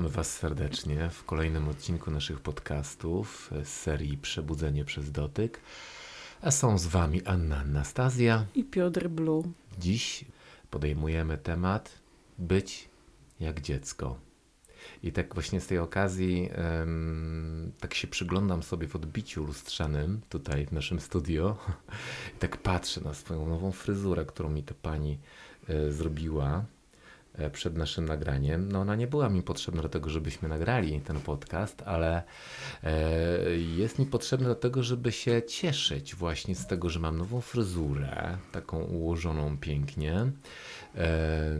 Witamy Was serdecznie w kolejnym odcinku naszych podcastów z serii Przebudzenie przez dotyk. A są z Wami Anna Anastazja i Piotr Blue. Dziś podejmujemy temat być jak dziecko. I tak właśnie z tej okazji um, tak się przyglądam sobie w odbiciu lustrzanym tutaj w naszym studio. I tak patrzę na swoją nową fryzurę, którą mi ta pani e, zrobiła e, przed naszym nagraniem. No ona nie była mi potrzebna do tego, żebyśmy nagrali ten podcast, ale e, jest mi potrzebna do tego, żeby się cieszyć właśnie z tego, że mam nową fryzurę, taką ułożoną pięknie. E,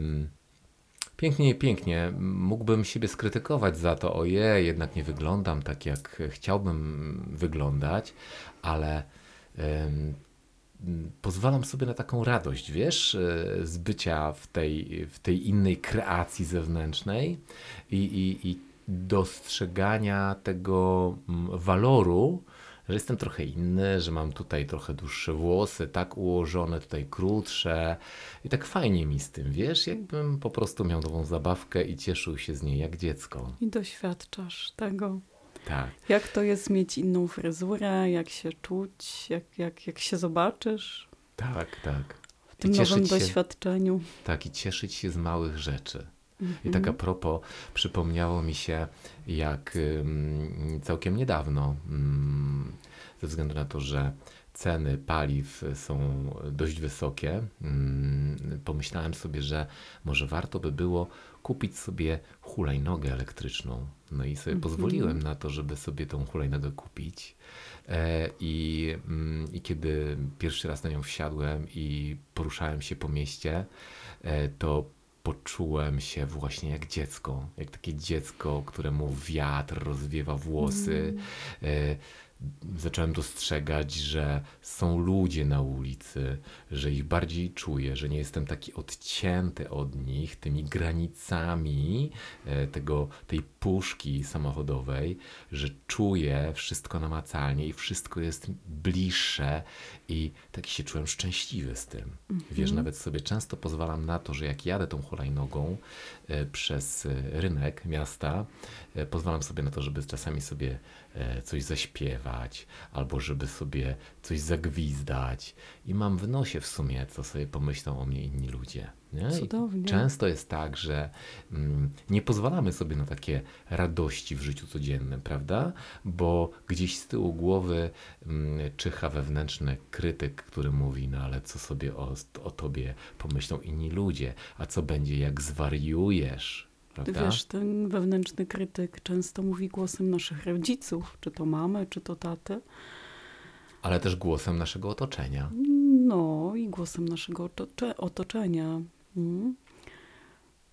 Pięknie, pięknie. Mógłbym siebie skrytykować za to, ojej, jednak nie wyglądam tak, jak chciałbym wyglądać, ale pozwalam sobie na taką radość, wiesz, e, z bycia w tej, w tej innej kreacji zewnętrznej i, i, i dostrzegania tego waloru, że jestem trochę inny, że mam tutaj trochę dłuższe włosy, tak ułożone, tutaj krótsze i tak fajnie mi z tym, wiesz, jakbym po prostu miał nową zabawkę i cieszył się z niej jak dziecko. I doświadczasz tego. Tak. Jak to jest mieć inną fryzurę, jak się czuć, jak, jak, jak się zobaczysz. Tak, tak. W tym nowym się, doświadczeniu. Tak, i cieszyć się z małych rzeczy. I tak a propos, przypomniało mi się, jak całkiem niedawno, ze względu na to, że ceny paliw są dość wysokie, pomyślałem sobie, że może warto by było kupić sobie hulajnogę elektryczną. No i sobie mhm. pozwoliłem na to, żeby sobie tą hulajnogę kupić. E, I, I kiedy pierwszy raz na nią wsiadłem i poruszałem się po mieście, e, to poczułem się właśnie jak dziecko, jak takie dziecko, któremu wiatr rozwiewa włosy. Mm zacząłem dostrzegać, że są ludzie na ulicy, że ich bardziej czuję, że nie jestem taki odcięty od nich tymi granicami e, tego, tej puszki samochodowej, że czuję wszystko namacalnie i wszystko jest bliższe i tak się czułem szczęśliwy z tym. Mhm. Wiesz, nawet sobie często pozwalam na to, że jak jadę tą hulajnogą e, przez e, rynek miasta, pozwalam sobie na to, żeby czasami sobie coś zaśpiewać, albo żeby sobie coś zagwizdać. I mam w nosie w sumie, co sobie pomyślą o mnie inni ludzie. Nie? Cudownie. często jest tak, że mm, nie pozwalamy sobie na takie radości w życiu codziennym, prawda? Bo gdzieś z tyłu głowy mm, czyha wewnętrzny krytyk, który mówi, no ale co sobie o, o tobie pomyślą inni ludzie, a co będzie jak zwariujesz, Prawda? Wiesz, ten wewnętrzny krytyk często mówi głosem naszych rodziców, czy to mamy, czy to taty. Ale też głosem naszego otoczenia. No i głosem naszego otoczenia. Mm.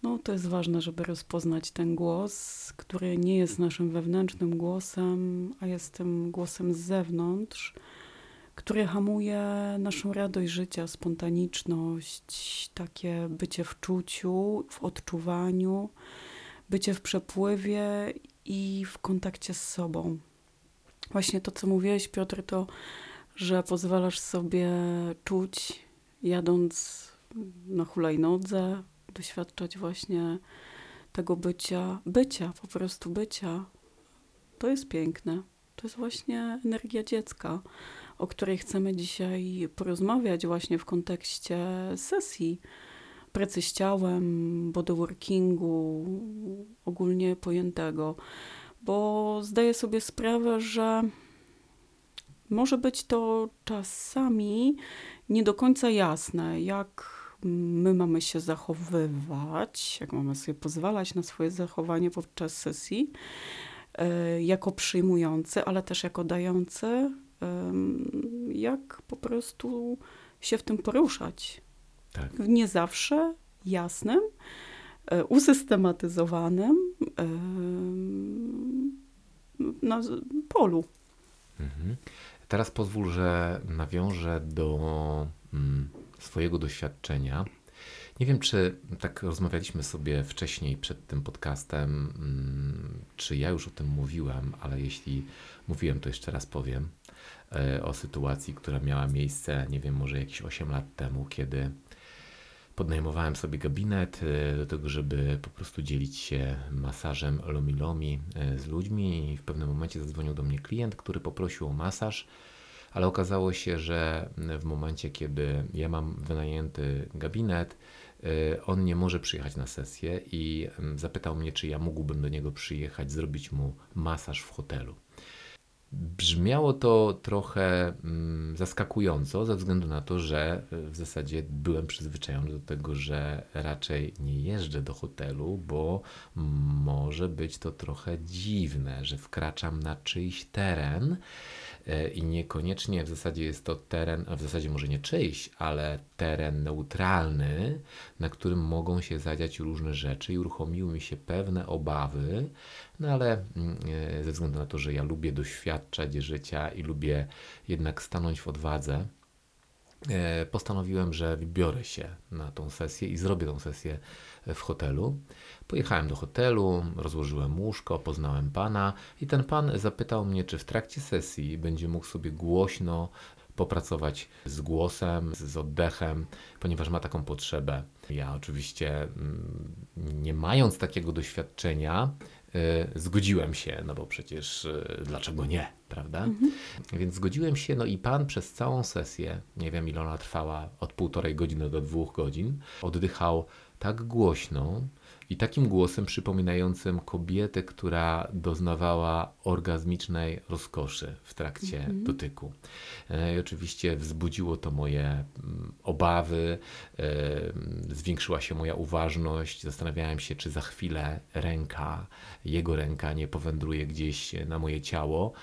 No to jest ważne, żeby rozpoznać ten głos, który nie jest naszym wewnętrznym głosem, a jest tym głosem z zewnątrz które hamuje naszą radość życia, spontaniczność, takie bycie w czuciu, w odczuwaniu, bycie w przepływie i w kontakcie z sobą. Właśnie to, co mówiłeś, Piotr, to, że pozwalasz sobie czuć, jadąc na hulajnodze, doświadczać właśnie tego bycia, bycia, po prostu bycia. To jest piękne. To jest właśnie energia dziecka o której chcemy dzisiaj porozmawiać właśnie w kontekście sesji. Pracy z ciałem, bodyworkingu, ogólnie pojętego, bo zdaję sobie sprawę, że może być to czasami nie do końca jasne, jak my mamy się zachowywać, jak mamy sobie pozwalać na swoje zachowanie podczas sesji, e, jako przyjmujący, ale też jako dający, jak po prostu się w tym poruszać. Tak. Nie zawsze jasnym, e, usystematyzowanym na polu. Mhm. Teraz pozwól, że nawiążę do mm, swojego doświadczenia. Nie wiem, czy tak rozmawialiśmy sobie wcześniej przed tym podcastem, mm, czy ja już o tym mówiłem, ale jeśli mówiłem, to jeszcze raz powiem. E, o sytuacji, która miała miejsce, nie wiem, może jakieś 8 lat temu, kiedy podnajmowałem sobie gabinet do tego, żeby po prostu dzielić się masażem lomi-lomi z ludźmi i w pewnym momencie zadzwonił do mnie klient, który poprosił o masaż ale okazało się, że w momencie, kiedy ja mam wynajęty gabinet, on nie może przyjechać na sesję i mm, zapytał mnie, czy ja mógłbym do niego przyjechać, zrobić mu masaż w hotelu. Brzmiało to trochę mm, zaskakująco, ze względu na to, że w zasadzie byłem przyzwyczajony do tego, że raczej nie jeżdżę do hotelu, bo może być to trochę dziwne, że wkraczam na czyjś teren E, i niekoniecznie w zasadzie jest to teren, a w zasadzie może nie czyjś, ale teren neutralny, na którym mogą się zadziać różne rzeczy i uruchomiły mi się pewne obawy, no ale mm, e, ze względu na to, że ja lubię doświadczać życia i lubię jednak stanąć w odwadze, e, postanowiłem, że wybiorę się na tą sesję i zrobię tą sesję w hotelu. Pojechałem do hotelu, rozłożyłem łóżko, poznałem pana i ten pan zapytał mnie, czy w trakcie sesji będzie mógł sobie głośno popracować z głosem, z oddechem, ponieważ ma taką potrzebę. Ja oczywiście, mm, nie mając takiego doświadczenia, zgodziłem się, no bo przecież y, dlaczego nie, prawda? Mhm. Więc zgodziłem się, no i pan przez całą sesję, nie wiem ile ona trwała, od półtorej godziny do dwóch godzin, oddychał tak głośno, i takim głosem przypominającym kobietę, która doznawała orgazmicznej rozkoszy w trakcie mm -hmm. dotyku. E, I oczywiście wzbudziło to moje mm, obawy, e, zwiększyła się moja uważność. Zastanawiałem się, czy za chwilę ręka, jego ręka nie powędruje gdzieś na moje ciało.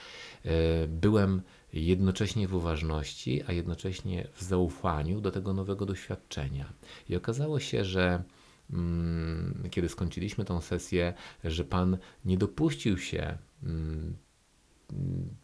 E, byłem jednocześnie w uważności, a jednocześnie w zaufaniu do tego nowego doświadczenia. I okazało się, że kiedy skończyliśmy tą sesję, że Pan nie dopuścił się mm,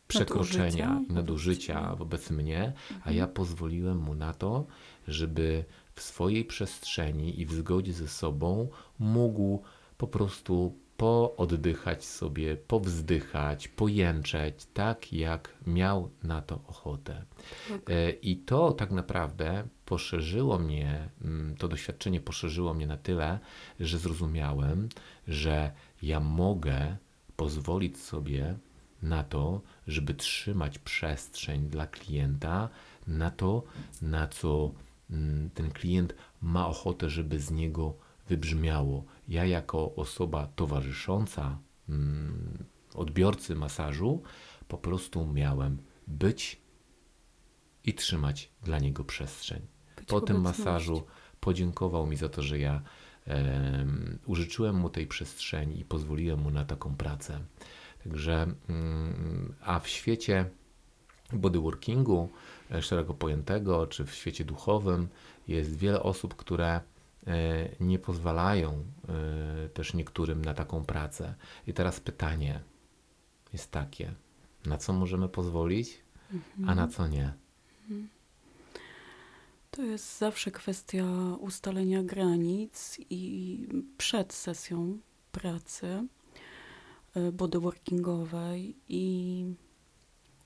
przekroczenia i nadużycia wobec mnie, a mhm. ja pozwoliłem mu na to, żeby w swojej przestrzeni i w zgodzie ze sobą mógł po prostu pooddychać sobie, powzdychać, pojęczeć, tak jak miał na to ochotę. Okay. E, I to tak naprawdę poszerzyło mnie, mm, to doświadczenie poszerzyło mnie na tyle, że zrozumiałem, że ja mogę pozwolić sobie na to, żeby trzymać przestrzeń dla klienta, na to, na co mm, ten klient ma ochotę, żeby z niego wybrzmiało. Ja, jako osoba towarzysząca mm, odbiorcy masażu, po prostu miałem być i trzymać dla niego przestrzeń. Po tym masażu podziękował mi za to, że ja użyczyłem mu tej przestrzeni i pozwoliłem mu na taką pracę. Także, mm, a w świecie bodyworkingu e, szeroko pojętego, czy w świecie duchowym jest wiele osób, które E, nie pozwalają e, też niektórym na taką pracę. I teraz pytanie jest takie: na co możemy pozwolić, mhm. a na co nie? To jest zawsze kwestia ustalenia granic i przed sesją pracy e, bodyworkingowej i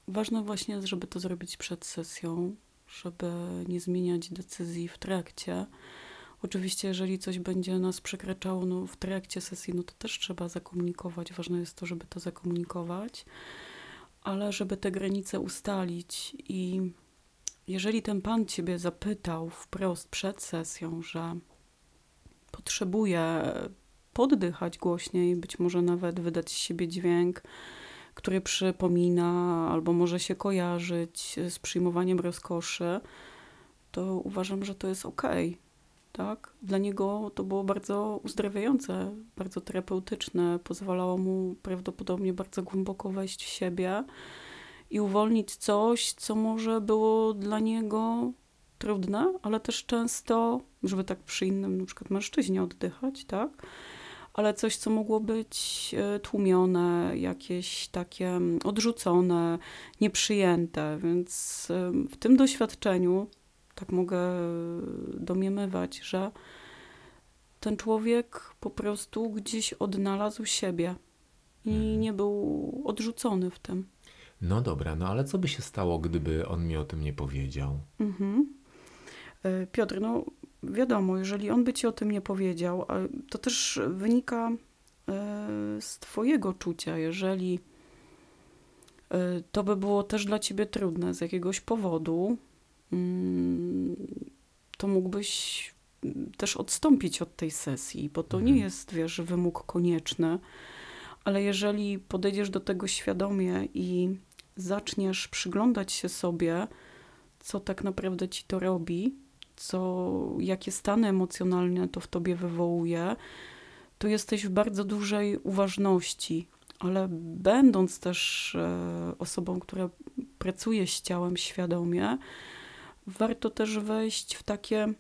ważne właśnie jest, żeby to zrobić przed sesją, żeby nie zmieniać decyzji w trakcie, Oczywiście, jeżeli coś będzie nas przekraczało no, w trakcie sesji, no to też trzeba zakomunikować. Ważne jest to, żeby to zakomunikować, ale żeby te granice ustalić i jeżeli ten pan ciebie zapytał wprost przed sesją, że potrzebuje poddychać głośniej, być może nawet wydać z siebie dźwięk, który przypomina albo może się kojarzyć z przyjmowaniem rozkoszy, to uważam, że to jest ok tak? Dla niego to było bardzo uzdrawiające, bardzo terapeutyczne, pozwalało mu prawdopodobnie bardzo głęboko wejść w siebie i uwolnić coś, co może było dla niego trudne, ale też często, żeby tak przy innym na przykład mężczyźnie oddychać, tak? Ale coś, co mogło być e, tłumione, jakieś takie mm, odrzucone, nieprzyjęte. Więc w tym doświadczeniu tak mogę domniemywać, że ten człowiek po prostu gdzieś odnalazł siebie i mhm. nie był odrzucony w tym. No dobra, no ale co by się stało, gdyby on mi o tym nie powiedział? Mhm. E, Piotr, no wiadomo, jeżeli on by ci o tym nie powiedział, to też wynika z twojego czucia, jeżeli to by było też dla ciebie trudne z jakiegoś powodu, mm, to mógłbyś też odstąpić od tej sesji, bo to mhm. nie jest, wiesz, wymóg konieczny, ale jeżeli podejdziesz do tego świadomie i zaczniesz przyglądać się sobie, co tak naprawdę ci to robi, co, jakie stany emocjonalne to w tobie wywołuje, to jesteś w bardzo dużej uważności, ale będąc też e, osobą, która pracuje z ciałem świadomie, warto też wejść w takie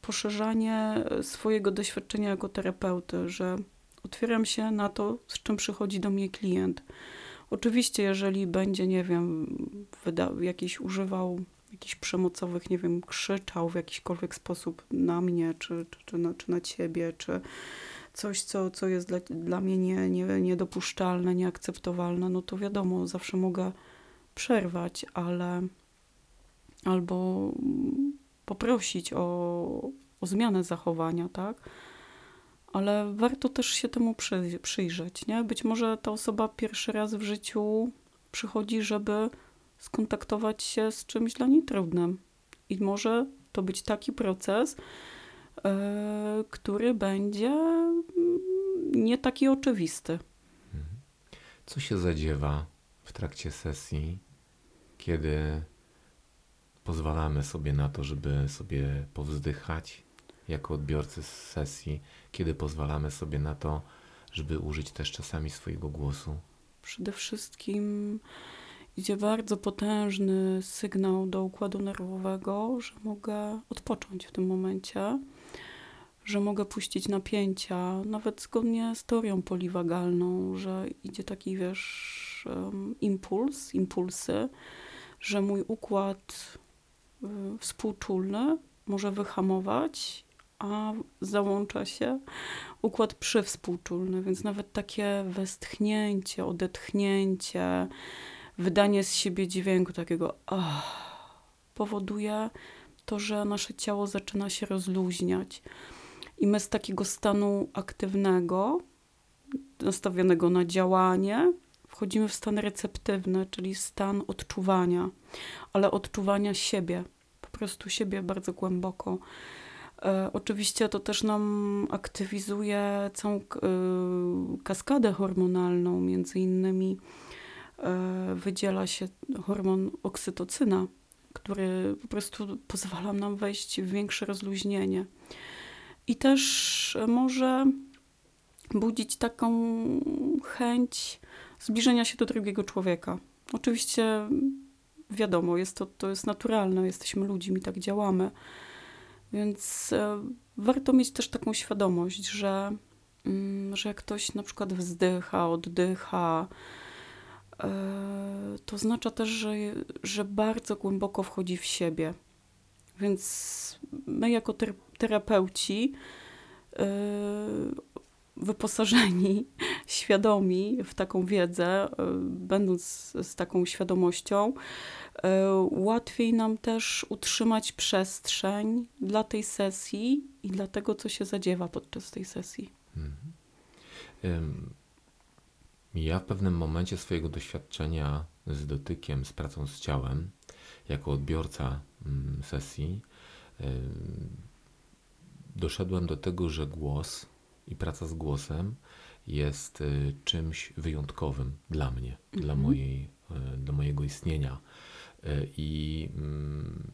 poszerzanie swojego doświadczenia jako terapeuty, że otwieram się na to, z czym przychodzi do mnie klient. Oczywiście, jeżeli będzie, nie wiem, jakiś używał jakichś przemocowych, nie wiem, krzyczał w jakikolwiek sposób na mnie, czy, czy, czy, na, czy na ciebie, czy coś, co, co jest dla, dla mnie nie, nie, niedopuszczalne, nieakceptowalne, no to wiadomo, zawsze mogę przerwać, ale albo poprosić o, o zmianę zachowania, tak? Ale warto też się temu przy, przyjrzeć, nie? Być może ta osoba pierwszy raz w życiu przychodzi, żeby skontaktować się z czymś dla niej trudnym. I może to być taki proces, yy, który będzie mm, nie taki oczywisty. Mhm. Co się zadziewa w trakcie sesji, kiedy pozwalamy sobie na to, żeby sobie powzdychać jako odbiorcy sesji, kiedy pozwalamy sobie na to, żeby użyć też czasami swojego głosu? Przede wszystkim idzie bardzo potężny sygnał do układu nerwowego, że mogę odpocząć w tym momencie, że mogę puścić napięcia, nawet zgodnie z teorią poliwagalną, że idzie taki, wiesz, impuls, impulsy, że mój układ y, współczulny może wyhamować, a załącza się układ przywspółczulny, więc nawet takie westchnięcie, odetchnięcie, wydanie z siebie dźwięku takiego oh, powoduje to, że nasze ciało zaczyna się rozluźniać. I my z takiego stanu aktywnego, nastawionego na działanie, wchodzimy w stan receptywny, czyli stan odczuwania, ale odczuwania siebie, po prostu siebie bardzo głęboko. E, oczywiście to też nam aktywizuje całą e, kaskadę hormonalną, między innymi E, wydziela się hormon oksytocyna, który po prostu pozwala nam wejść w większe rozluźnienie. I też może budzić taką chęć zbliżenia się do drugiego człowieka. Oczywiście wiadomo, jest to, to jest naturalne, jesteśmy ludźmi, tak działamy. Więc e, warto mieć też taką świadomość, że, mm, że jak ktoś na przykład wzdycha, oddycha, E, to oznacza też, że, że bardzo głęboko wchodzi w siebie. Więc my, jako terapeuci, e, wyposażeni, świadomi w taką wiedzę, będąc z taką świadomością, łatwiej nam też utrzymać przestrzeń dla tej sesji i dla tego, co się zadziewa podczas tej sesji. Mhm. Ja w pewnym momencie swojego doświadczenia z dotykiem, z pracą z ciałem, jako odbiorca mm, sesji, doszedłem do tego, że głos i praca z głosem jest y, czymś wyjątkowym dla mnie, mhm. dla, mojej, y, dla mojego istnienia. Y, I mm,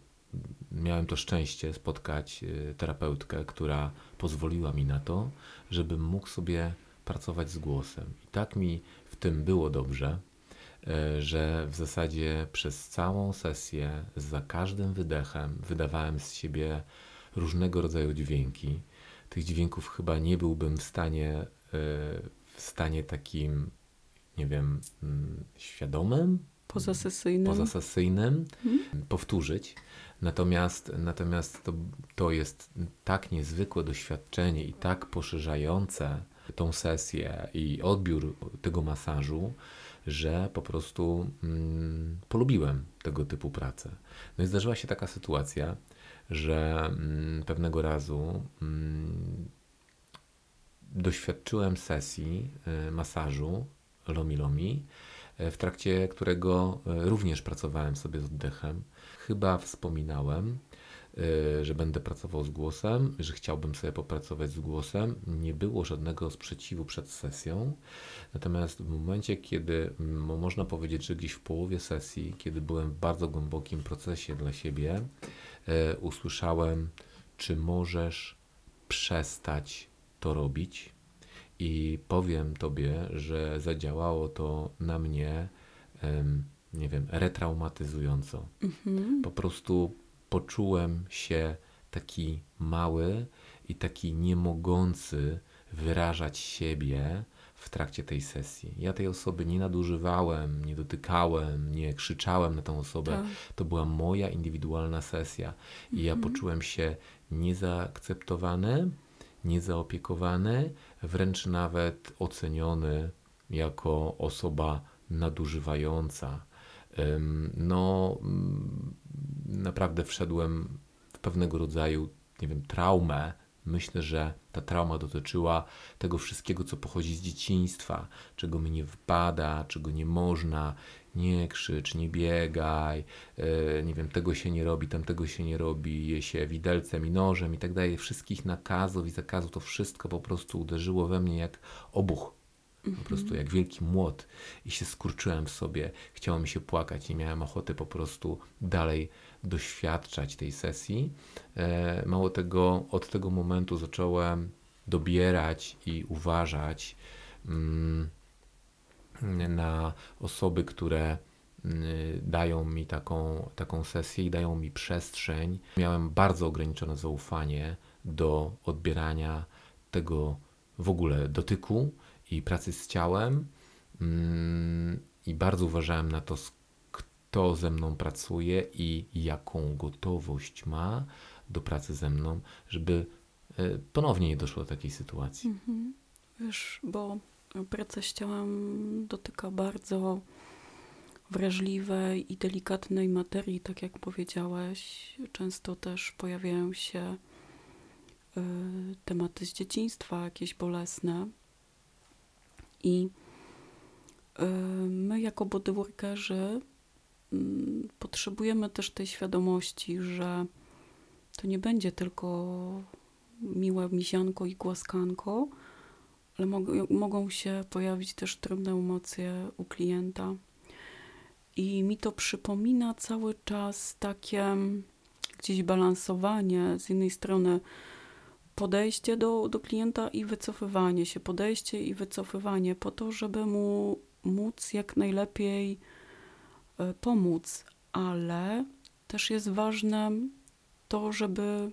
miałem to szczęście spotkać terapeutkę, która pozwoliła mi na to, żebym mógł sobie pracować z głosem. I tak mi w tym było dobrze, e, że w zasadzie przez całą sesję, za każdym wydechem, wydawałem z siebie różnego rodzaju dźwięki. Tych dźwięków chyba nie byłbym w stanie, e, w stanie takim, nie wiem, mm, świadomym, pozasesyjnym, pozasesyjnym hmm? powtórzyć. Natomiast, natomiast to, to jest tak niezwykłe doświadczenie i tak poszerzające tą sesję i odbiór tego masażu, że po prostu mm, polubiłem tego typu pracę. No i zdarzyła się taka sytuacja, że mm, pewnego razu mm, doświadczyłem sesji y, masażu Lomi Lomi, w trakcie którego y, również pracowałem sobie z oddechem. Chyba wspominałem, że będę pracował z głosem, że chciałbym sobie popracować z głosem. Nie było żadnego sprzeciwu przed sesją. Natomiast w momencie, kiedy można powiedzieć, że gdzieś w połowie sesji, kiedy byłem w bardzo głębokim procesie dla siebie, usłyszałem, czy możesz przestać to robić. I powiem Tobie, że zadziałało to na mnie, nie wiem, retraumatyzująco. Mhm. Po prostu poczułem się taki mały i taki niemogący wyrażać siebie w trakcie tej sesji. Ja tej osoby nie nadużywałem, nie dotykałem, nie krzyczałem na tą osobę. Tak. To była moja indywidualna sesja i mhm. ja poczułem się niezaakceptowany, niezaopiekowany, wręcz nawet oceniony jako osoba nadużywająca. No, mm, naprawdę wszedłem w pewnego rodzaju, nie wiem, traumę. Myślę, że ta trauma dotyczyła tego wszystkiego, co pochodzi z dzieciństwa, czego mi nie wpada, czego nie można, nie krzycz, nie biegaj, e, nie wiem, tego się nie robi, tamtego się nie robi, je się widelcem i nożem i tak dalej. Wszystkich nakazów i zakazów to wszystko po prostu uderzyło we mnie jak obuch. Po prostu mhm. jak wielki młot i się skurczyłem w sobie. Chciało mi się płakać, nie miałem ochoty po prostu dalej doświadczać tej sesji. E, mało tego, od tego momentu zacząłem dobierać i uważać. Mm, na osoby, które y, dają mi taką, taką sesję i dają mi przestrzeń. Miałem bardzo ograniczone zaufanie do odbierania tego w ogóle dotyku i pracy z ciałem mm, i bardzo uważałem na to, kto ze mną pracuje i jaką gotowość ma do pracy ze mną, żeby y, ponownie nie doszło do takiej sytuacji. Mhm. Wiesz, bo praca z ciałem dotyka bardzo wrażliwej i delikatnej materii, tak jak powiedziałeś. Często też pojawiają się y, tematy z dzieciństwa, jakieś bolesne. I y, my, jako bodyworkerzy, potrzebujemy też tej świadomości, że to nie będzie tylko miłe mizianko i głaskanko, ale mogą, się pojawić też trudne emocje u klienta. I mi to przypomina cały czas takie gdzieś balansowanie z jednej strony podejście do, do klienta i wycofywanie się, podejście i wycofywanie po to, żeby mu móc jak najlepiej pomóc, ale też jest ważne to, żeby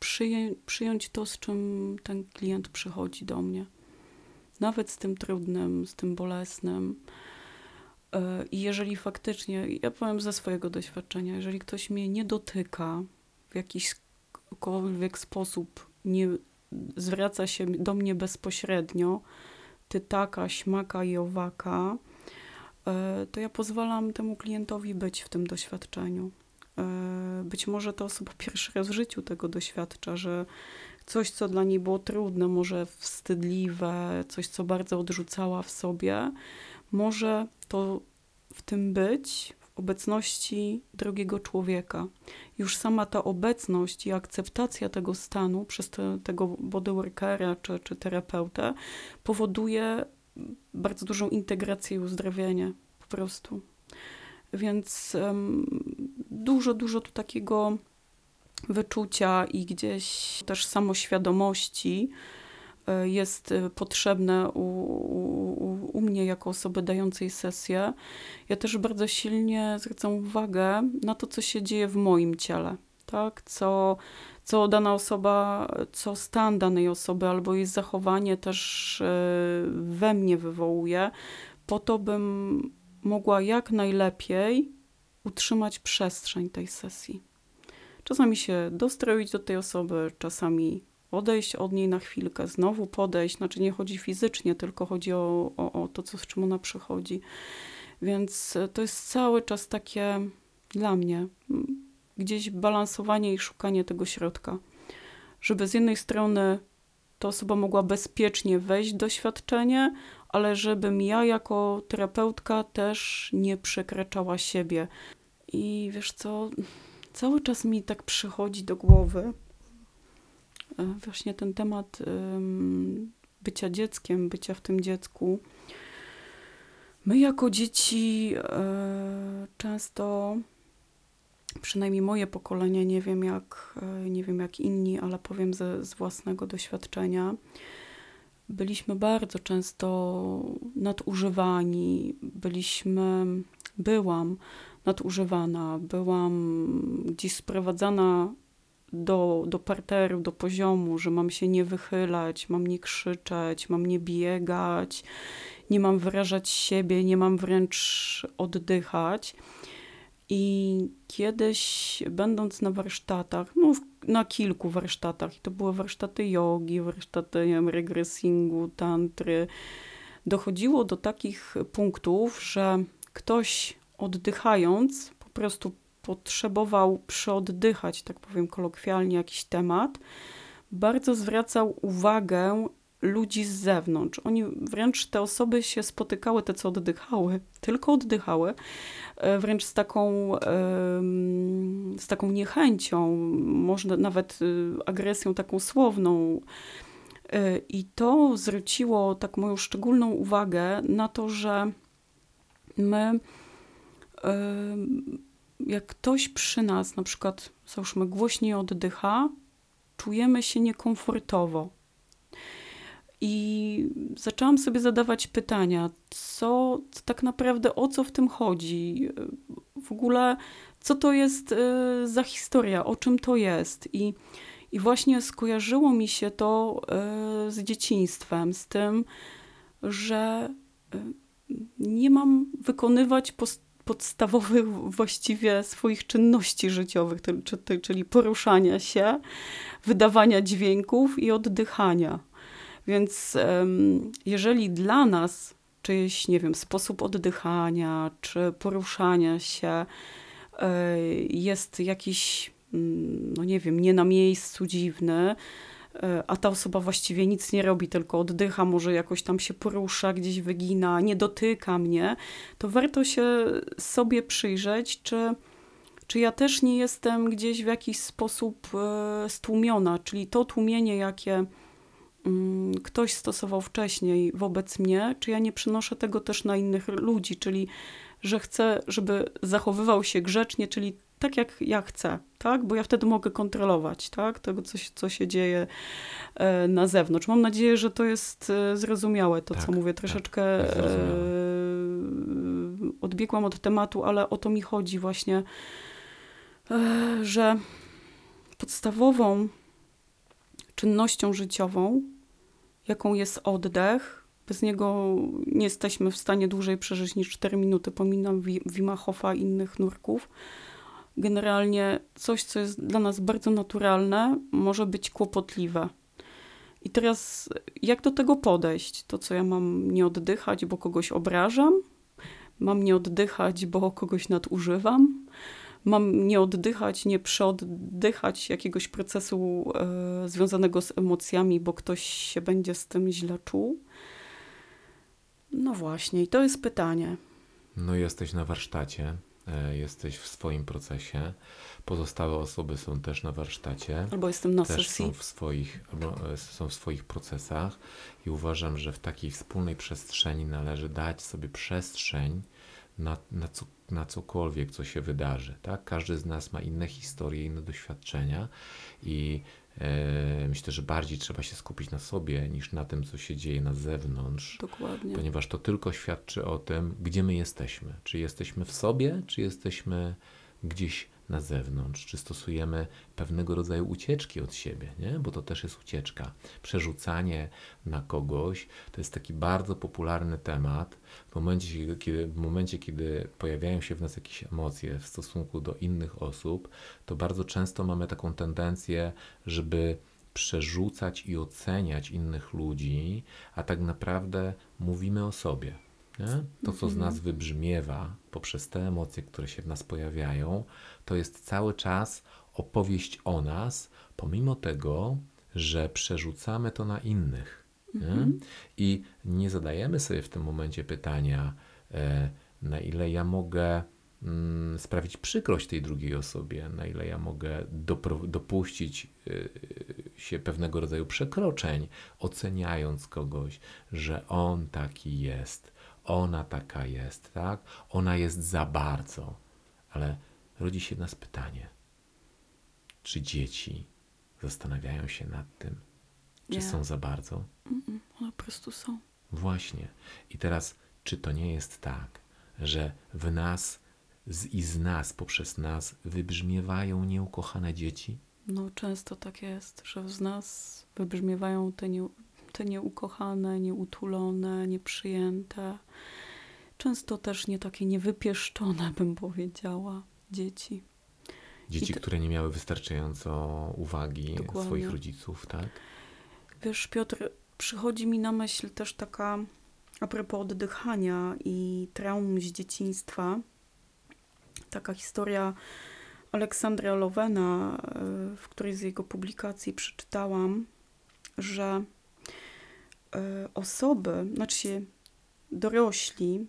przyję, przyjąć to, z czym ten klient przychodzi do mnie. Nawet z tym trudnym, z tym bolesnym. E, I jeżeli faktycznie, ja powiem ze swojego doświadczenia, jeżeli ktoś mnie nie dotyka w jakikolwiek sposób, nie zwraca się do mnie bezpośrednio, ty taka, śmaka i owaka, e, to ja pozwalam temu klientowi być w tym doświadczeniu. E, być może ta osoba pierwszy raz w życiu tego doświadcza, że coś, co dla niej było trudne, może wstydliwe, coś, co bardzo odrzucała w sobie, może to w tym być w obecności drugiego człowieka. Już sama ta obecność i akceptacja tego stanu przez te, tego bodyworkera czy, czy terapeutę powoduje bardzo dużą integrację i uzdrowienie po prostu. Więc dużo, dużo tu takiego wyczucia i gdzieś też samoświadomości e, jest e, potrzebne u, u, u, mnie jako osoby dającej sesję. Ja też bardzo silnie zwracam uwagę na to, co się dzieje w moim ciele, tak? Co, co dana osoba, co stan danej osoby albo jej zachowanie też e, we mnie wywołuje, po to bym mogła jak najlepiej utrzymać przestrzeń tej sesji. Czasami się dostroić do tej osoby, czasami odejść od niej na chwilkę, znowu podejść. Znaczy nie chodzi fizycznie, tylko chodzi o, o, o to, co, z czym ona przychodzi. Więc to jest cały czas takie dla mnie gdzieś balansowanie i szukanie tego środka. Żeby z jednej strony ta osoba mogła bezpiecznie wejść w doświadczenie, ale żebym ja jako terapeutka też nie przekraczała siebie. I wiesz co, cały czas mi tak przychodzi do głowy e, właśnie ten temat bycia dzieckiem, bycia w tym dziecku. My jako dzieci e, często, przynajmniej moje pokolenie, nie wiem jak, e, nie wiem jak inni, ale powiem ze, z własnego doświadczenia, byliśmy bardzo często nadużywani, byliśmy, byłam nadużywana, byłam gdzieś sprowadzana do, do parteru, do poziomu, że mam się nie wychylać, mam nie krzyczeć, mam nie biegać, nie mam wyrażać siebie, nie mam wręcz oddychać. I kiedyś, będąc na warsztatach, no na kilku warsztatach, to były warsztaty jogi, warsztaty wiem, regresingu, tantry, dochodziło do takich punktów, że ktoś oddychając po prostu potrzebował przeoddychać, tak powiem kolokwialnie, jakiś temat, bardzo zwracał uwagę ludzi z zewnątrz. Oni wręcz te osoby się spotykały, te co oddychały, tylko oddychały, e, wręcz z taką, z taką niechęcią, może nawet y, agresją taką słowną. E, I to zwróciło tak moją szczególną uwagę na to, że my jak ktoś przy nas na przykład, załóżmy, głośniej oddycha, czujemy się niekomfortowo. I zaczęłam sobie zadawać pytania, co tak naprawdę, o co w tym chodzi, w ogóle, co to jest e, za historia, o czym to jest. I, i właśnie skojarzyło mi się to e, z dzieciństwem, z tym, że e, nie mam wykonywać post podstawowych właściwie swoich czynności życiowych, czyli poruszania się, wydawania dźwięków i oddychania. Więc jeżeli dla nas czyjś, nie wiem, sposób oddychania czy poruszania się e, jest jakiś, mm, no nie wiem, nie na miejscu dziwny, e, a ta osoba właściwie nic nie robi, tylko oddycha, może jakoś tam się porusza, gdzieś wygina, nie dotyka mnie, to warto się sobie przyjrzeć, czy, czy ja też nie jestem gdzieś w jakiś sposób e, stłumiona, czyli to tłumienie, jakie ktoś stosował wcześniej wobec mnie, czy ja nie przynoszę tego też na innych ludzi, czyli że chcę, żeby zachowywał się grzecznie, czyli tak jak ja chcę, tak? Bo ja wtedy mogę kontrolować, tak? Tego, co, co się dzieje e, na zewnątrz. Mam nadzieję, że to jest e, zrozumiałe, to tak, co mówię. Tak, Troszeczkę tak, odbiegłam od tematu, ale o to mi chodzi właśnie, że podstawową czynnością życiową jaką jest oddech. Bez niego nie jesteśmy w stanie dłużej przeżyć niż 4 minuty. Pominam Wima i innych nurków. Generalnie coś, co jest dla nas bardzo naturalne, może być kłopotliwe. I teraz, jak do tego podejść? To, co ja mam nie oddychać, bo kogoś obrażam? Mam nie oddychać, bo kogoś nadużywam? Mam nie oddychać, nie przeoddychać jakiegoś procesu e, związanego z emocjami, bo ktoś się będzie z tym źle czuł? No właśnie, i to jest pytanie. No, jesteś na warsztacie, e, jesteś w swoim procesie. Pozostałe osoby są też na warsztacie. Albo jestem na też sesji. Są w, swoich, albo e, są w swoich procesach i uważam, że w takiej wspólnej przestrzeni należy dać sobie przestrzeń na, na, co, na cokolwiek, co się wydarzy. Tak? Każdy z nas ma inne historie, inne doświadczenia i e, myślę, że bardziej trzeba się skupić na sobie niż na tym, co się dzieje na zewnątrz. Dokładnie. Ponieważ to tylko świadczy o tym, gdzie my jesteśmy. Czy jesteśmy w sobie, czy jesteśmy gdzieś na zewnątrz, czy stosujemy pewnego rodzaju ucieczki od siebie, nie? bo to też jest ucieczka. Przerzucanie na kogoś to jest taki bardzo popularny temat. W momencie, kiedy, w momencie, kiedy pojawiają się w nas jakieś emocje w stosunku do innych osób, to bardzo często mamy taką tendencję, żeby przerzucać i oceniać innych ludzi, a tak naprawdę mówimy o sobie. Nie? To, co z Mhm. nas wybrzmiewa poprzez te emocje, które się w nas pojawiają, to jest cały czas opowieść o nas, pomimo tego, że przerzucamy to na innych. Nie? Mhm. I nie zadajemy sobie w tym momencie pytania, e, na ile ja mogę mm, sprawić przykrość tej drugiej osobie, na ile ja mogę dopuścić y, się pewnego rodzaju przekroczeń, oceniając kogoś, że on taki jest, ona taka jest, tak? Ona jest za bardzo. Ale rodzi się nas pytanie, czy dzieci zastanawiają się nad tym, czy są za bardzo? Mm-mm, One po prostu są. Właśnie. I teraz, czy to nie jest tak, że w nas z, i z nas, poprzez nas wybrzmiewają nieukochane dzieci? No często tak jest, że z nas wybrzmiewają te, nie, te nieukochane, nieutulone, nieprzyjęte. Często też nie takie niewypieszczone, bym powiedziała, dzieci. Dzieci, to- które nie miały wystarczająco uwagi Dokładnie. swoich rodziców, tak? Wiesz, Piotr, przychodzi mi na myśl też taka, a propos oddychania i traum z dzieciństwa, taka historia Aleksandra Lowena, y, w której z jego publikacji przeczytałam, że y, osoby, znaczy dorośli,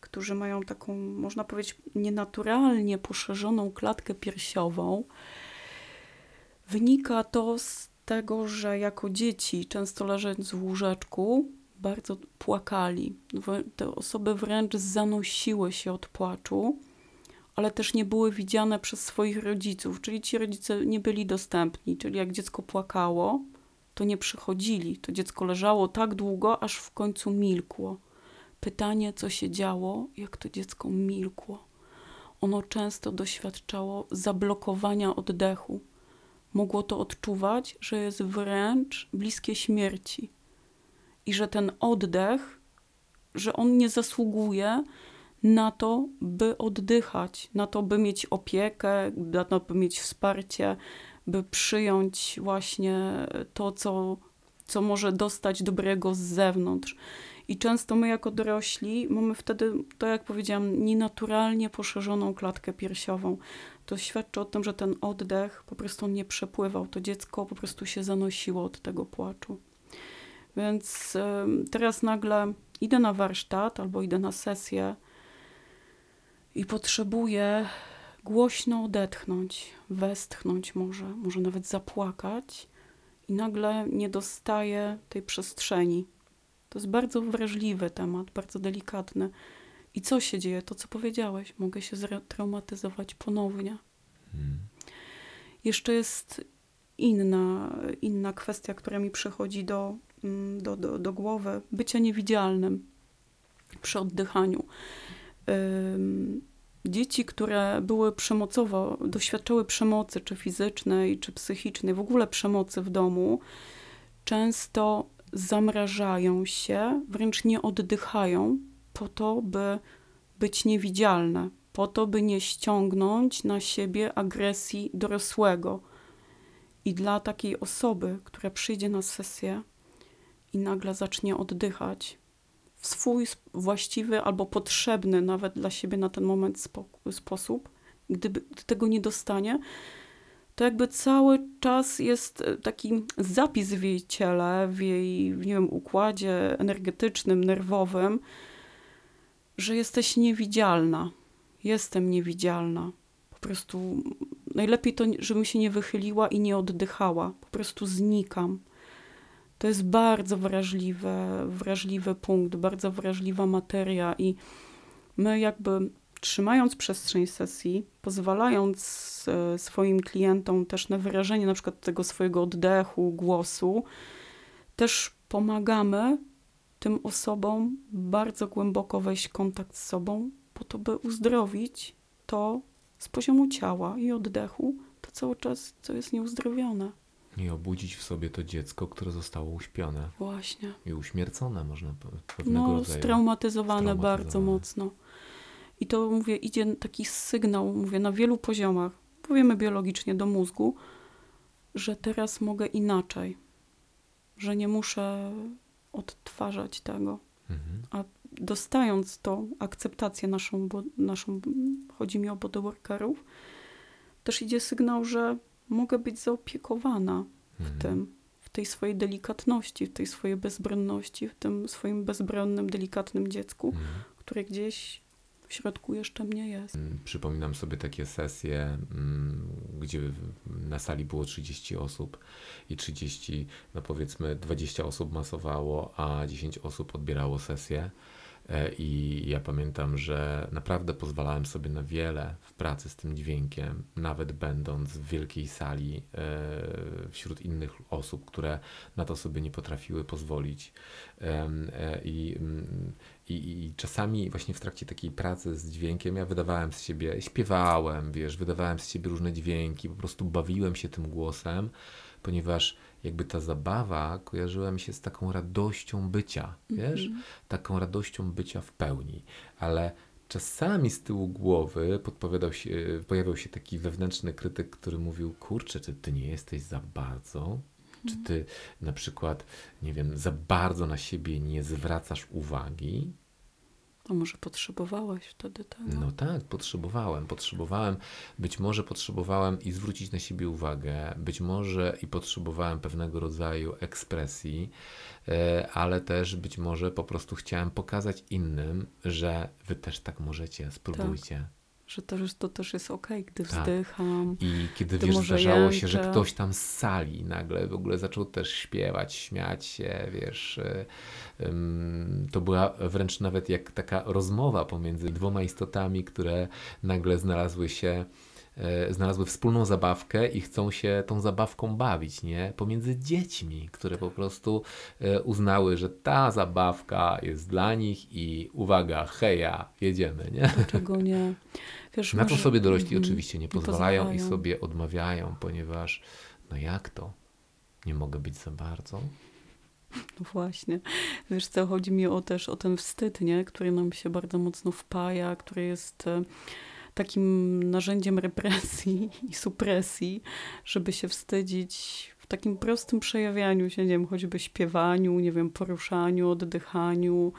którzy mają taką, można powiedzieć, nienaturalnie poszerzoną klatkę piersiową, wynika to z tego, że jako dzieci, często leżąc w łóżeczku, bardzo płakali. Te osoby wręcz zanosiły się od płaczu, ale też nie były widziane przez swoich rodziców, czyli ci rodzice nie byli dostępni. Czyli jak dziecko płakało, to nie przychodzili. To dziecko leżało tak długo, aż w końcu milkło. Pytanie, co się działo, jak to dziecko milkło. Ono często doświadczało zablokowania oddechu mogło to odczuwać, że jest wręcz bliskie śmierci i że ten oddech, że on nie zasługuje na to, by oddychać, na to, by mieć opiekę, na to, by mieć wsparcie, by przyjąć właśnie to, co, co może dostać dobrego z zewnątrz. I często my, jako dorośli, mamy wtedy, tak jak powiedziałam, nienaturalnie poszerzoną klatkę piersiową to świadczy o tym, że ten oddech po prostu nie przepływał. To dziecko po prostu się zanosiło od tego płaczu. Więc em, teraz nagle idę na warsztat albo idę na sesję i potrzebuję głośno odetchnąć, westchnąć może, może nawet zapłakać i nagle nie dostaję tej przestrzeni. To jest bardzo wrażliwy temat, bardzo delikatny. I co się dzieje? To, co powiedziałeś, mogę się ztraumatyzować ponownie. Mm. Jeszcze jest inna, inna kwestia, która mi przychodzi do, mm, do, do, do głowy: bycie niewidzialnym przy oddychaniu. Dzieci, które były przemocowo, doświadczały przemocy, czy fizycznej, czy psychicznej, w ogóle przemocy w domu, często zamrażają się, wręcz nie oddychają, po to, by być niewidzialne, po to, by nie ściągnąć na siebie agresji dorosłego. I dla takiej osoby, która przyjdzie na sesję i nagle zacznie oddychać w swój właściwy albo potrzebny nawet dla siebie na ten moment spo- sposób, gdy tego nie dostanie, to jakby cały czas jest e, taki zapis w jej ciele, w jej, nie wiem, układzie energetycznym, nerwowym, że jesteś niewidzialna. Jestem niewidzialna. Po prostu najlepiej to, żebym się nie wychyliła i nie oddychała. Po prostu znikam. To jest bardzo wrażliwy, wrażliwy punkt, bardzo wrażliwa materia i my jakby trzymając przestrzeń sesji, pozwalając e, swoim klientom też na wyrażenie na przykład tego swojego oddechu, głosu, też pomagamy tym osobom bardzo głęboko wejść w kontakt z sobą, po to, by uzdrowić to z poziomu ciała i oddechu, to cały czas, co jest nieuzdrowione. I obudzić w sobie to dziecko, które zostało uśpione Właśnie. i uśmiercone, można pewnego No, rodzaju. straumatyzowane bardzo Straumatyzowane. mocno. I to, mówię, idzie taki sygnał, mówię, na wielu poziomach, powiemy biologicznie do mózgu, że teraz mogę inaczej, że nie muszę odtwarzać tego. Mhm. dostając tą akceptację naszą, bo, naszą chodzi mi o bodyworkerów, też idzie sygnał, że mogę być zaopiekowana w mhm. tym, w tej swojej delikatności, w tej swojej bezbronności, w tym swoim bezbronnym, delikatnym dziecku, mhm. które gdzieś w środku jeszcze mnie jest. Mm, przypominam sobie takie sesje, mm, gdzie na sali było 30 osób i 30, no powiedzmy 20 osób masowało, a 10 osób odbierało sesję. E, I ja pamiętam, że naprawdę pozwalałem sobie na wiele w pracy z tym dźwiękiem, nawet będąc w wielkiej sali e, wśród innych osób, które na to sobie nie potrafiły pozwolić. E, I, mm, i, I, czasami właśnie w trakcie takiej pracy z dźwiękiem ja wydawałem z siebie, śpiewałem, wiesz, wydawałem z siebie różne dźwięki, po prostu bawiłem się tym głosem, ponieważ jakby ta zabawa kojarzyła mi się z taką radością bycia, wiesz? Mm -hmm. Taką radością bycia w pełni. Ale czasami z tyłu głowy podpowiadał się, pojawiał się taki wewnętrzny krytyk, który mówił, kurczę, czy ty nie jesteś za bardzo? Czy ty mhm. na przykład, nie wiem, za bardzo na siebie nie zwracasz uwagi? A może potrzebowałeś wtedy tego? No tak, potrzebowałem. Potrzebowałem, być może potrzebowałem i zwrócić na siebie uwagę, być może i potrzebowałem pewnego rodzaju ekspresji, e, ale też być może po prostu chciałem pokazać innym, że wy też tak możecie, spróbujcie. Tak że to, to też jest ok, gdy tak. wzdycham. I kiedy wiesz, zdarzało jęczę. się, że ktoś tam z sali nagle w ogóle zaczął też śpiewać, śmiać się, wiesz. To była wręcz nawet jak taka rozmowa pomiędzy dwoma istotami, które nagle znalazły się znalazły wspólną zabawkę i chcą się tą zabawką bawić, nie? Pomiędzy dziećmi, które po prostu e, uznały, że ta zabawka jest dla nich i uwaga, heja, jedziemy, nie? Dlaczego nie? Wiesz, Na to sobie dorośli mm, oczywiście nie pozwalają, nie pozwalają i sobie odmawiają, ponieważ no jak to? Nie mogę być za bardzo? No właśnie. Wiesz co, chodzi mi o też o ten wstyd, nie? który nam się bardzo mocno wpaja, który jest e, takim narzędziem represji i supresji, żeby się wstydzić w takim prostym przejawianiu się, nie wiem, choćby śpiewaniu, nie wiem, poruszaniu, oddychaniu,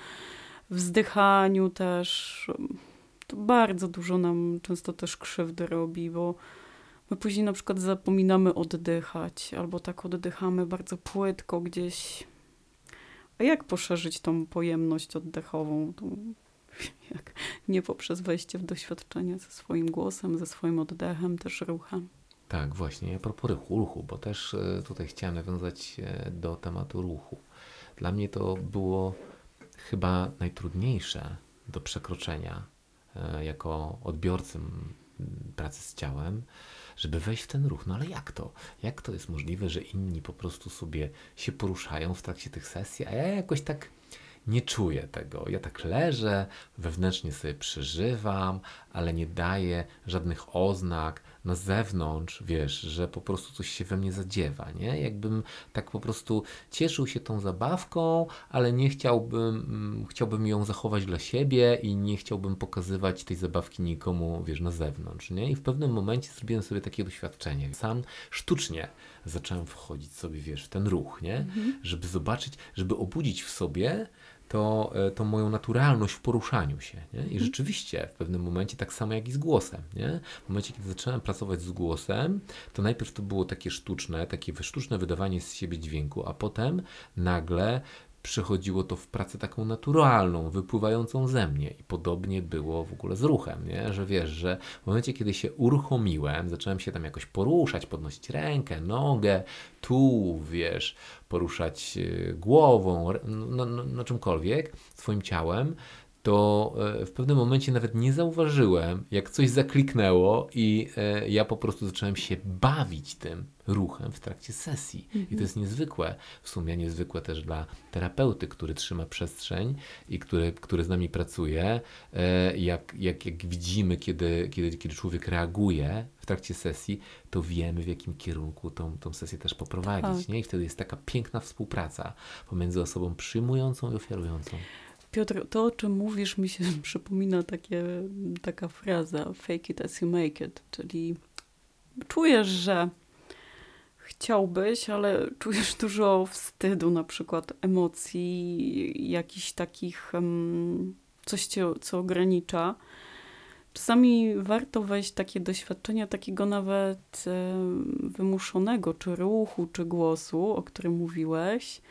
wzdychaniu też. To bardzo dużo nam często też krzywdy robi, bo my później na przykład zapominamy oddychać, albo tak oddychamy bardzo płytko gdzieś. A jak poszerzyć tą pojemność oddechową, tą jak nie poprzez wejście w doświadczenie ze swoim głosem, ze swoim oddechem, też ruchem. Tak, właśnie. A propos ruchu, ruchu, bo też e, tutaj chciałem nawiązać do tematu ruchu. Dla mnie to było chyba najtrudniejsze do przekroczenia e, jako odbiorcy pracy z ciałem, żeby wejść w ten ruch. No ale jak to? Jak to jest możliwe, że inni po prostu sobie się poruszają w trakcie tych sesji, a ja jakoś tak nie czuję tego. Ja tak leżę, wewnętrznie sobie przeżywam, ale nie daję żadnych oznak na zewnątrz, wiesz, że po prostu coś się we mnie zadziewa, nie? Jakbym tak po prostu cieszył się tą zabawką, ale nie chciałbym, mm, chciałbym ją zachować dla siebie i nie chciałbym pokazywać tej zabawki nikomu, wiesz, na zewnątrz, nie? I w pewnym momencie zrobiłem sobie takie doświadczenie. Sam sztucznie zacząłem wchodzić sobie, wiesz, w ten ruch, nie? Mhm. Żeby zobaczyć, żeby obudzić w sobie to, e, to moją naturalność w poruszaniu się. Nie? I mhm. rzeczywiście w pewnym momencie tak samo jak i z głosem. Nie? W momencie, kiedy zacząłem pracować z głosem, to najpierw to było takie sztuczne, takie sztuczne wydawanie z siebie dźwięku, a potem nagle przychodziło to w pracę taką naturalną, wypływającą ze mnie. I podobnie było w ogóle z ruchem, nie? że wiesz, że w momencie, kiedy się uruchomiłem, zacząłem się tam jakoś poruszać, podnosić rękę, nogę, tu, wiesz, poruszać e, głową, no, no, no czymkolwiek, swoim ciałem, to e, w pewnym momencie nawet nie zauważyłem, jak coś zakliknęło i e, ja po prostu zacząłem się bawić tym ruchem w trakcie sesji. I to mhm. jest niezwykłe, w sumie niezwykłe też dla terapeuty, który trzyma przestrzeń i który, który z nami pracuje. E, jak, jak, jak widzimy, kiedy, kiedy, kiedy człowiek reaguje w trakcie sesji, to wiemy, w jakim kierunku tą, tą sesję też poprowadzić. Tak. Nie? I wtedy jest taka piękna współpraca pomiędzy osobą przyjmującą i ofiarującą. Piotr, to o czym mówisz, mi się przypomina takie, taka fraza fake it as you make it, czyli czujesz, że chciałbyś, ale czujesz dużo wstydu, na przykład emocji, jakichś takich, coś cię, co ogranicza. Czasami warto wejść takie doświadczenia takiego nawet wymuszonego, czy ruchu, czy głosu, o którym mówiłeś,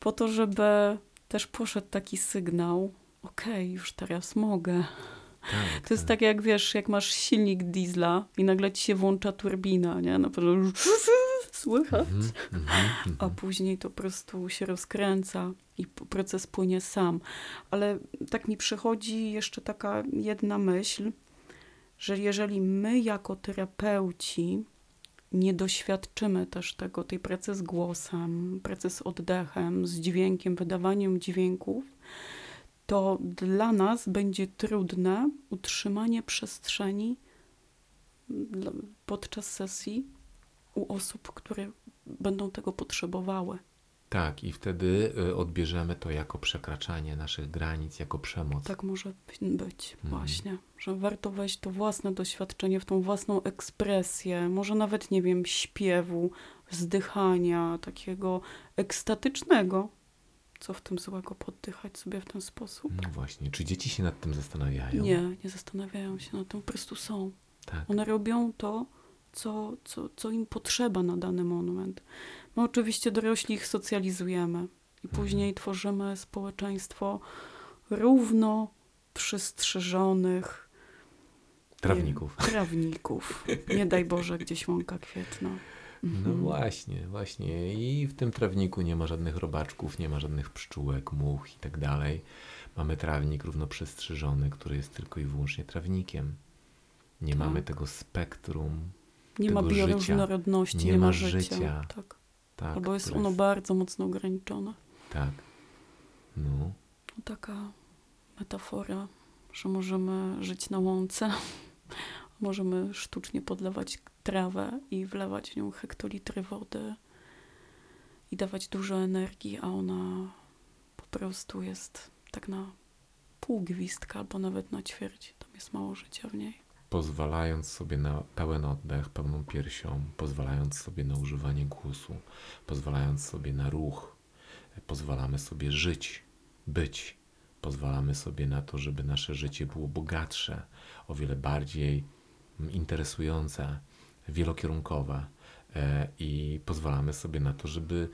po to, żeby też poszedł taki sygnał, okej, okay, już teraz mogę. Tak, to jest tak. tak jak wiesz, jak masz silnik diesla i nagle ci się włącza turbina, nie? Na pewno słychać, mm -hmm, mm -hmm. a później to po prostu się rozkręca i proces płynie sam. Ale tak mi przychodzi jeszcze taka jedna myśl, że jeżeli my jako terapeuci nie doświadczymy też tego, tej pracy z głosem, pracy z oddechem, z dźwiękiem, wydawaniem dźwięków, to dla nas będzie trudne utrzymanie przestrzeni podczas sesji u osób, które będą tego potrzebowały. Tak, i wtedy y, odbierzemy to jako przekraczanie naszych granic, jako przemoc. Tak może być, mhm. właśnie. Że warto wejść to własne doświadczenie, w tą własną ekspresję, może nawet, nie wiem, śpiewu, wzdychania, takiego ekstatycznego. Co w tym złego poddychać sobie w ten sposób? No właśnie. Czy dzieci się nad tym zastanawiają? Nie, nie zastanawiają się nad tym, po prostu są. Tak. One robią to, co, co, co im potrzeba na dany moment. My oczywiście dorośli ich socjalizujemy i później tworzymy społeczeństwo równo przystrzyżonych trawników. Nie, trawników. Nie daj Boże, gdzieś łąka kwietna. No mhm. właśnie, właśnie. I w tym trawniku nie ma żadnych robaczków, nie ma żadnych pszczółek, much i tak dalej. Mamy trawnik równo przestrzyżony, który jest tylko i wyłącznie trawnikiem. Nie tak. mamy tego spektrum. Nie tego ma bioróżnorodności, nie, nie, ma życia. życia. Tak. Tak. Albo jest ono jest... bardzo mocno ograniczone. Tak. No. no. Taka metafora, że możemy żyć na łące, możemy sztucznie podlewać trawę i wlewać w nią hektolitry wody i dawać dużo energii, a ona po prostu jest tak na pół gwizdka albo nawet na ćwierć. Tam jest mało życia w niej. Pozwalając sobie na pełen oddech, pełną piersią, pozwalając sobie na używanie głosu, pozwalając sobie na ruch, pozwalamy sobie żyć, być. Pozwalamy sobie na to, żeby nasze życie było bogatsze, o wiele bardziej interesujące, wielokierunkowe e, i pozwalamy sobie na to, żeby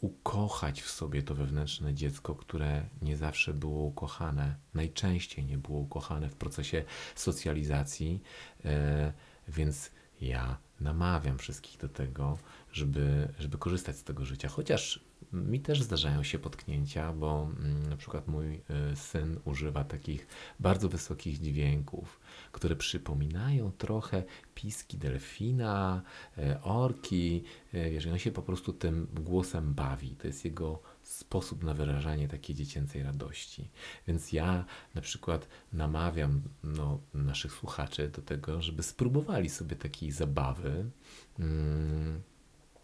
ukochać w sobie to wewnętrzne dziecko, które nie zawsze było ukochane, najczęściej nie było ukochane w procesie socjalizacji, e, więc ja namawiam wszystkich do tego, żeby, żeby korzystać z tego życia. Chociaż mi też zdarzają się potknięcia, bo mm, na przykład mój y, syn używa takich bardzo wysokich dźwięków, które przypominają trochę piski delfina, y, orki. Y, wiesz, on się po prostu tym głosem bawi. To jest jego sposób na wyrażanie takiej dziecięcej radości. Więc ja na przykład namawiam no, naszych słuchaczy do tego, żeby spróbowali sobie takiej zabawy. Mm,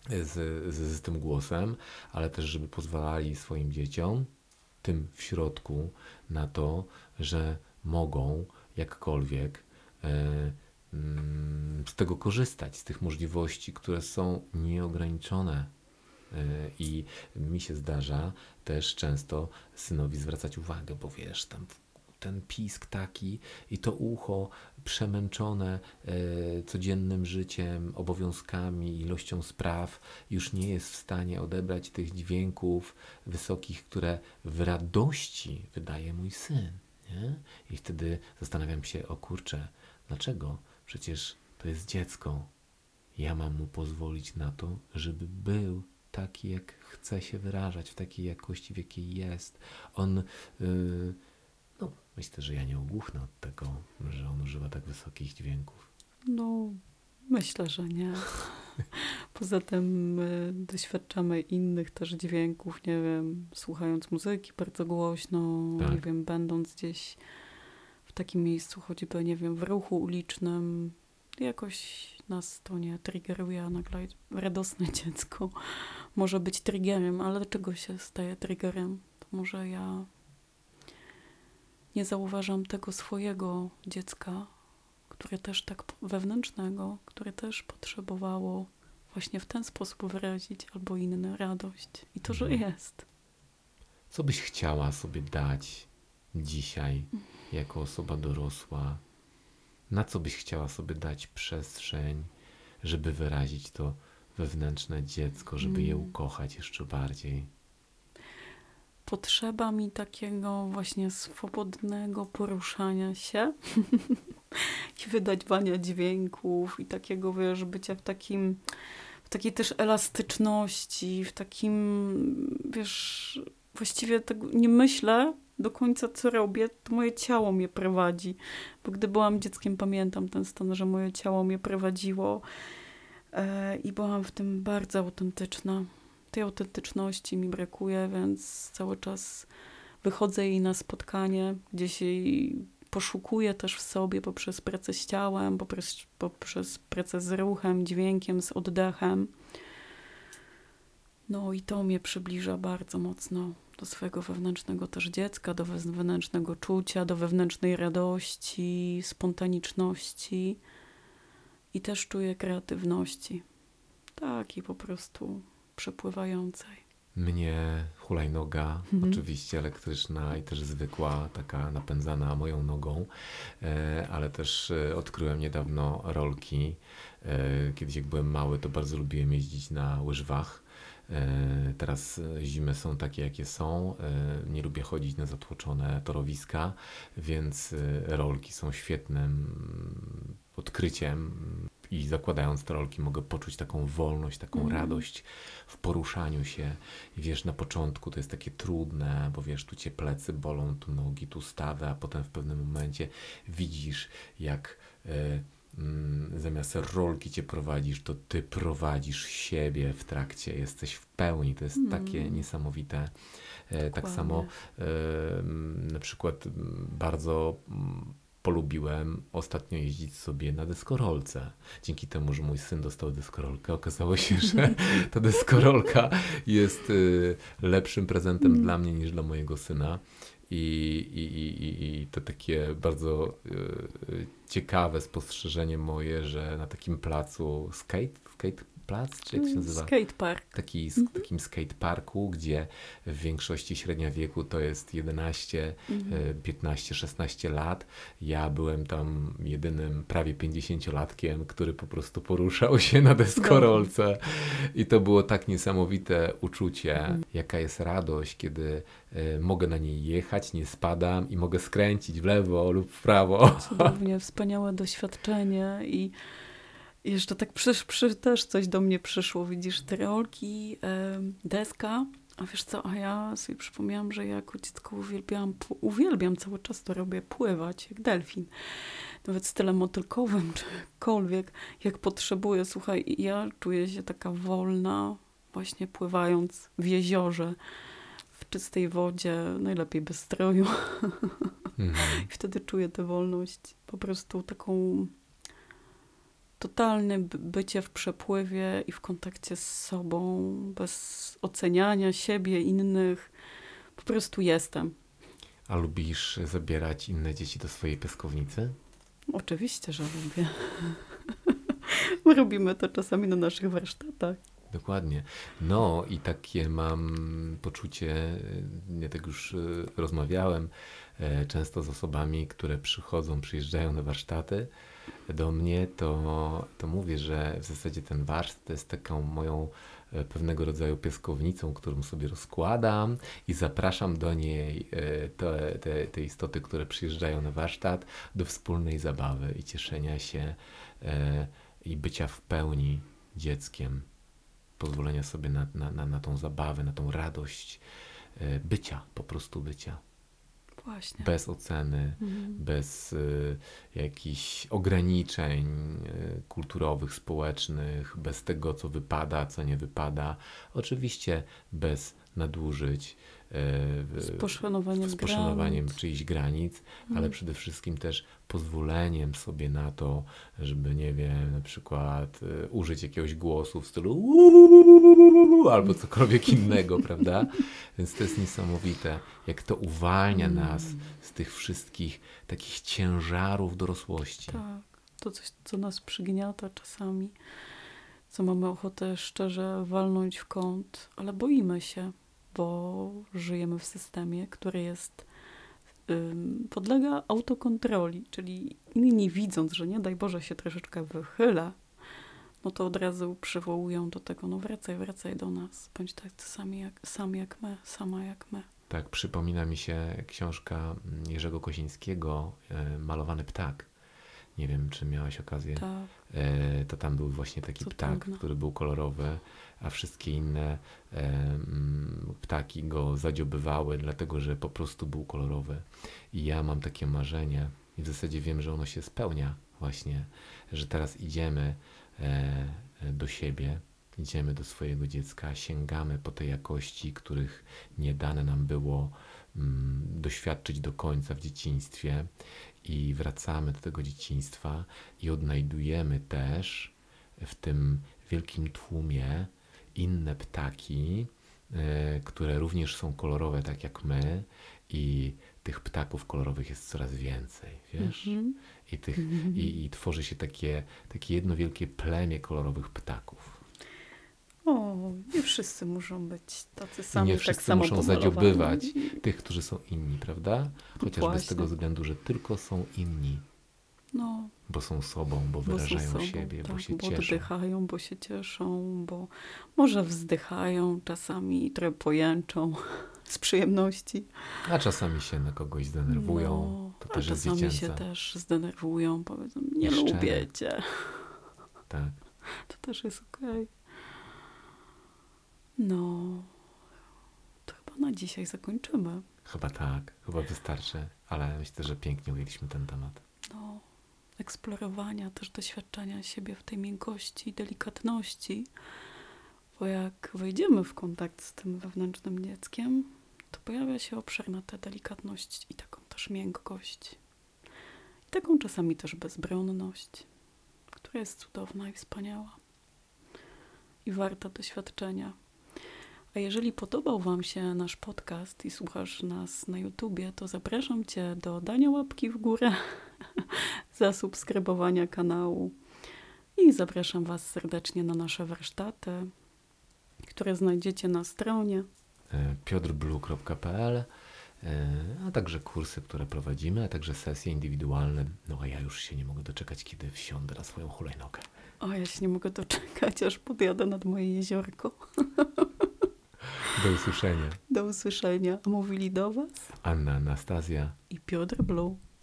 z, z, z tym głosem, ale też, żeby pozwalali swoim dzieciom, tym w środku, na to, że mogą jakkolwiek e, mm, z tego korzystać, z tych możliwości, które są nieograniczone. E, I mi się zdarza też często synowi zwracać uwagę, bo wiesz, tam ten pisk taki i to ucho przemęczone e, codziennym życiem, obowiązkami, ilością spraw, już nie jest w stanie odebrać tych dźwięków wysokich, które w radości wydaje mój syn. Nie? I wtedy zastanawiam się, o kurczę, dlaczego? Przecież to jest dziecko. Ja mam mu pozwolić na to, żeby był taki, jak chce się wyrażać, w takiej jakości, w jakiej jest. On. Yy, Myślę, że ja nie ogłuchnę od tego, że on używa tak wysokich dźwięków. No, myślę, że nie. Poza tym y, doświadczamy innych też dźwięków, nie wiem, słuchając muzyki bardzo głośno, tak. nie wiem, będąc gdzieś w takim miejscu, choćby, nie wiem, w ruchu ulicznym, jakoś nas to nie triggeruje, a nagle radosne dziecko może być triggerem, ale dlaczego się staje triggerem? To może ja nie zauważam tego swojego dziecka, które też tak wewnętrznego, które też potrzebowało właśnie w ten sposób wyrazić, albo inny radość. I to, że Mhm. jest. Co byś chciała sobie dać dzisiaj jako osoba dorosła? Na co byś chciała sobie dać przestrzeń, żeby wyrazić to wewnętrzne dziecko, żeby je Mm. ukochać jeszcze bardziej? Potrzeba mi takiego właśnie swobodnego poruszania się i wydawania dźwięków i takiego, wiesz, bycia w takim, w takiej też elastyczności, w takim, wiesz, właściwie tego nie myślę do końca, co robię, to moje ciało mnie prowadzi. Bo gdy byłam dzieckiem, pamiętam ten stan, że moje ciało mnie prowadziło e, i byłam w tym bardzo autentyczna. Tej autentyczności mi brakuje, więc cały czas wychodzę jej na spotkanie, gdzieś jej poszukuję też w sobie poprzez pracę z ciałem, poprzez, poprzez pracę z ruchem, dźwiękiem, z oddechem. No i to mnie przybliża bardzo mocno do swojego wewnętrznego też dziecka, do wewnętrznego czucia, do wewnętrznej radości, spontaniczności i też czuję kreatywności. Takiej po prostu przepływającej. Mnie hulajnoga, Mhm. oczywiście elektryczna i też zwykła, taka napędzana moją nogą, e, ale też e, odkryłem niedawno rolki. E, Kiedyś jak byłem mały, to bardzo lubiłem jeździć na łyżwach. Teraz zimy są takie, jakie są. Nie lubię chodzić na zatłoczone torowiska, więc rolki są świetnym odkryciem. I zakładając te rolki, mogę poczuć taką wolność, taką Mhm. radość w poruszaniu się. I wiesz, na początku to jest takie trudne, bo wiesz, tu cię plecy bolą, tu nogi, tu stawy, a potem w pewnym momencie widzisz, jak e, mm, zamiast rolki cię prowadzisz, to ty prowadzisz siebie w trakcie, jesteś w pełni. To jest Mm. takie niesamowite. E, tak Dokładnie. samo e, mm, na przykład mm, bardzo mm, polubiłem ostatnio jeździć sobie na deskorolce. Dzięki temu, że mój syn dostał deskorolkę, okazało się, że ta deskorolka jest y, lepszym prezentem Mm. dla mnie niż dla mojego syna. I, i, i, i- I to takie bardzo y, y, ciekawe spostrzeżenie moje, że na takim placu skate, skate plac, czy jak się nazywa? Skatepark. taki, Mhm. takim skateparku, gdzie w większości średnia wieku to jest 11, Mhm. e, 15, 16 lat. Ja byłem tam jedynym prawie 50-latkiem, który po prostu poruszał się na deskorolce. I to było tak niesamowite uczucie, Mhm. jaka jest radość, kiedy e, mogę na niej jechać, nie spadam i mogę skręcić w lewo lub w prawo. Cudownie, wspaniałe doświadczenie i jeszcze tak przy, przy, też coś do mnie przyszło. Widzisz, te rolki, deska, a wiesz co, a ja sobie przypomniałam, że ja jako dziecko uwielbiałam, uwielbiam cały czas to robię, pływać jak delfin. Nawet stylem motylkowym, czy jakkolwiek, jak potrzebuję. Słuchaj, ja czuję się taka wolna, właśnie pływając w jeziorze, w czystej wodzie, najlepiej bez stroju. Mhm. I wtedy czuję tę wolność, po prostu taką totalne by- bycie w przepływie i w kontakcie z sobą, bez oceniania siebie, innych. Po prostu jestem. A lubisz zabierać inne dzieci do swojej piaskownicy? Oczywiście, że lubię. My robimy to czasami na naszych warsztatach. Dokładnie. No i takie mam poczucie, nie tak już y, rozmawiałem e, często z osobami, które przychodzą, przyjeżdżają na warsztaty do mnie, to, to mówię, że w zasadzie ten warsztat to jest taką moją e, pewnego rodzaju piaskownicą, którą sobie rozkładam i zapraszam do niej e, te, te, te istoty, które przyjeżdżają na warsztat do wspólnej zabawy i cieszenia się e, i bycia w pełni dzieckiem pozwolenia sobie na, na, na, na tą zabawę, na tą radość bycia, po prostu bycia. Właśnie. Bez oceny, Mhm. bez y, jakichś ograniczeń y, kulturowych, społecznych, bez tego, co wypada, co nie wypada. Oczywiście bez nadużyć, y, Z poszanowaniem z poszanowaniem granic. czyichś granic, ale Mhm. przede wszystkim też pozwoleniem sobie na to, żeby, nie wiem, na przykład y, użyć jakiegoś głosu w stylu albo cokolwiek innego, prawda? Więc to jest niesamowite, jak to uwalnia nas Mm. z tych wszystkich takich ciężarów dorosłości. Tak, to coś, co nas przygniata czasami, Często mamy ochotę szczerze walnąć w kąt, ale boimy się, bo żyjemy w systemie, który jest podlega autokontroli, czyli inni widząc, że nie daj Boże się troszeczkę wychyla, no to od razu przywołują do tego, no wracaj, wracaj do nas, bądź tak sami jak, sam jak my, sama jak my. Tak, przypomina mi się książka Jerzego Kozińskiego, e, Malowany ptak. Nie wiem, czy miałaś okazję. Tak. E, to tam był właśnie taki ptak, który był kolorowy, a wszystkie inne e, ptaki go zadziobywały, dlatego że po prostu był kolorowy. I ja mam takie marzenie, i w zasadzie wiem, że ono się spełnia właśnie, że teraz idziemy do siebie, idziemy do swojego dziecka, sięgamy po te jakości, których nie dane nam było mm, doświadczyć do końca w dzieciństwie i wracamy do tego dzieciństwa i odnajdujemy też w tym wielkim tłumie inne ptaki, y, które również są kolorowe tak jak my i tych ptaków kolorowych jest coraz więcej, wiesz? Mm -hmm. I, tych, mm -hmm. i, I tworzy się takie, takie jedno wielkie plemię kolorowych ptaków. O, nie wszyscy muszą być tacy sami, nie tak wszyscy samo muszą zadziobywać tych, którzy są inni, prawda? Chociażby Właśnie. z tego względu, że tylko są inni. No, bo są sobą, bo wyrażają bo sobą, siebie, tak, bo się bo cieszą. oddychają, bo się cieszą, bo może wzdychają czasami, trochę pojęczą z przyjemności. A czasami się na kogoś zdenerwują. No, to też a jest czasami dziecięce. się też zdenerwują, powiedzą, nie Szczere. lubię cię. Tak. To też jest okej. Okay. No, to chyba na dzisiaj zakończymy. Chyba tak, chyba wystarczy, ale myślę, że pięknie ujęliśmy ten temat. No, eksplorowania, też doświadczania siebie w tej miękkości, delikatności, bo jak wejdziemy w kontakt z tym wewnętrznym dzieckiem, to pojawia się obszar na tę delikatność i taką też miękkość. I taką czasami też bezbronność, która jest cudowna i wspaniała i warta doświadczenia. A jeżeli podobał Wam się nasz podcast i słuchasz nas na YouTubie, to zapraszam Cię do dania łapki w górę, zasubskrybowania kanału i zapraszam Was serdecznie na nasze warsztaty, które znajdziecie na stronie piotrblue.pl a także kursy, które prowadzimy, a także sesje indywidualne. No a ja już się nie mogę doczekać, kiedy wsiądę na swoją hulajnogę. O, ja się nie mogę doczekać, aż podjadę nad moje jeziorko. Do usłyszenia. Do usłyszenia. Mówili do Was Anna Anastazja i Piotr Blue.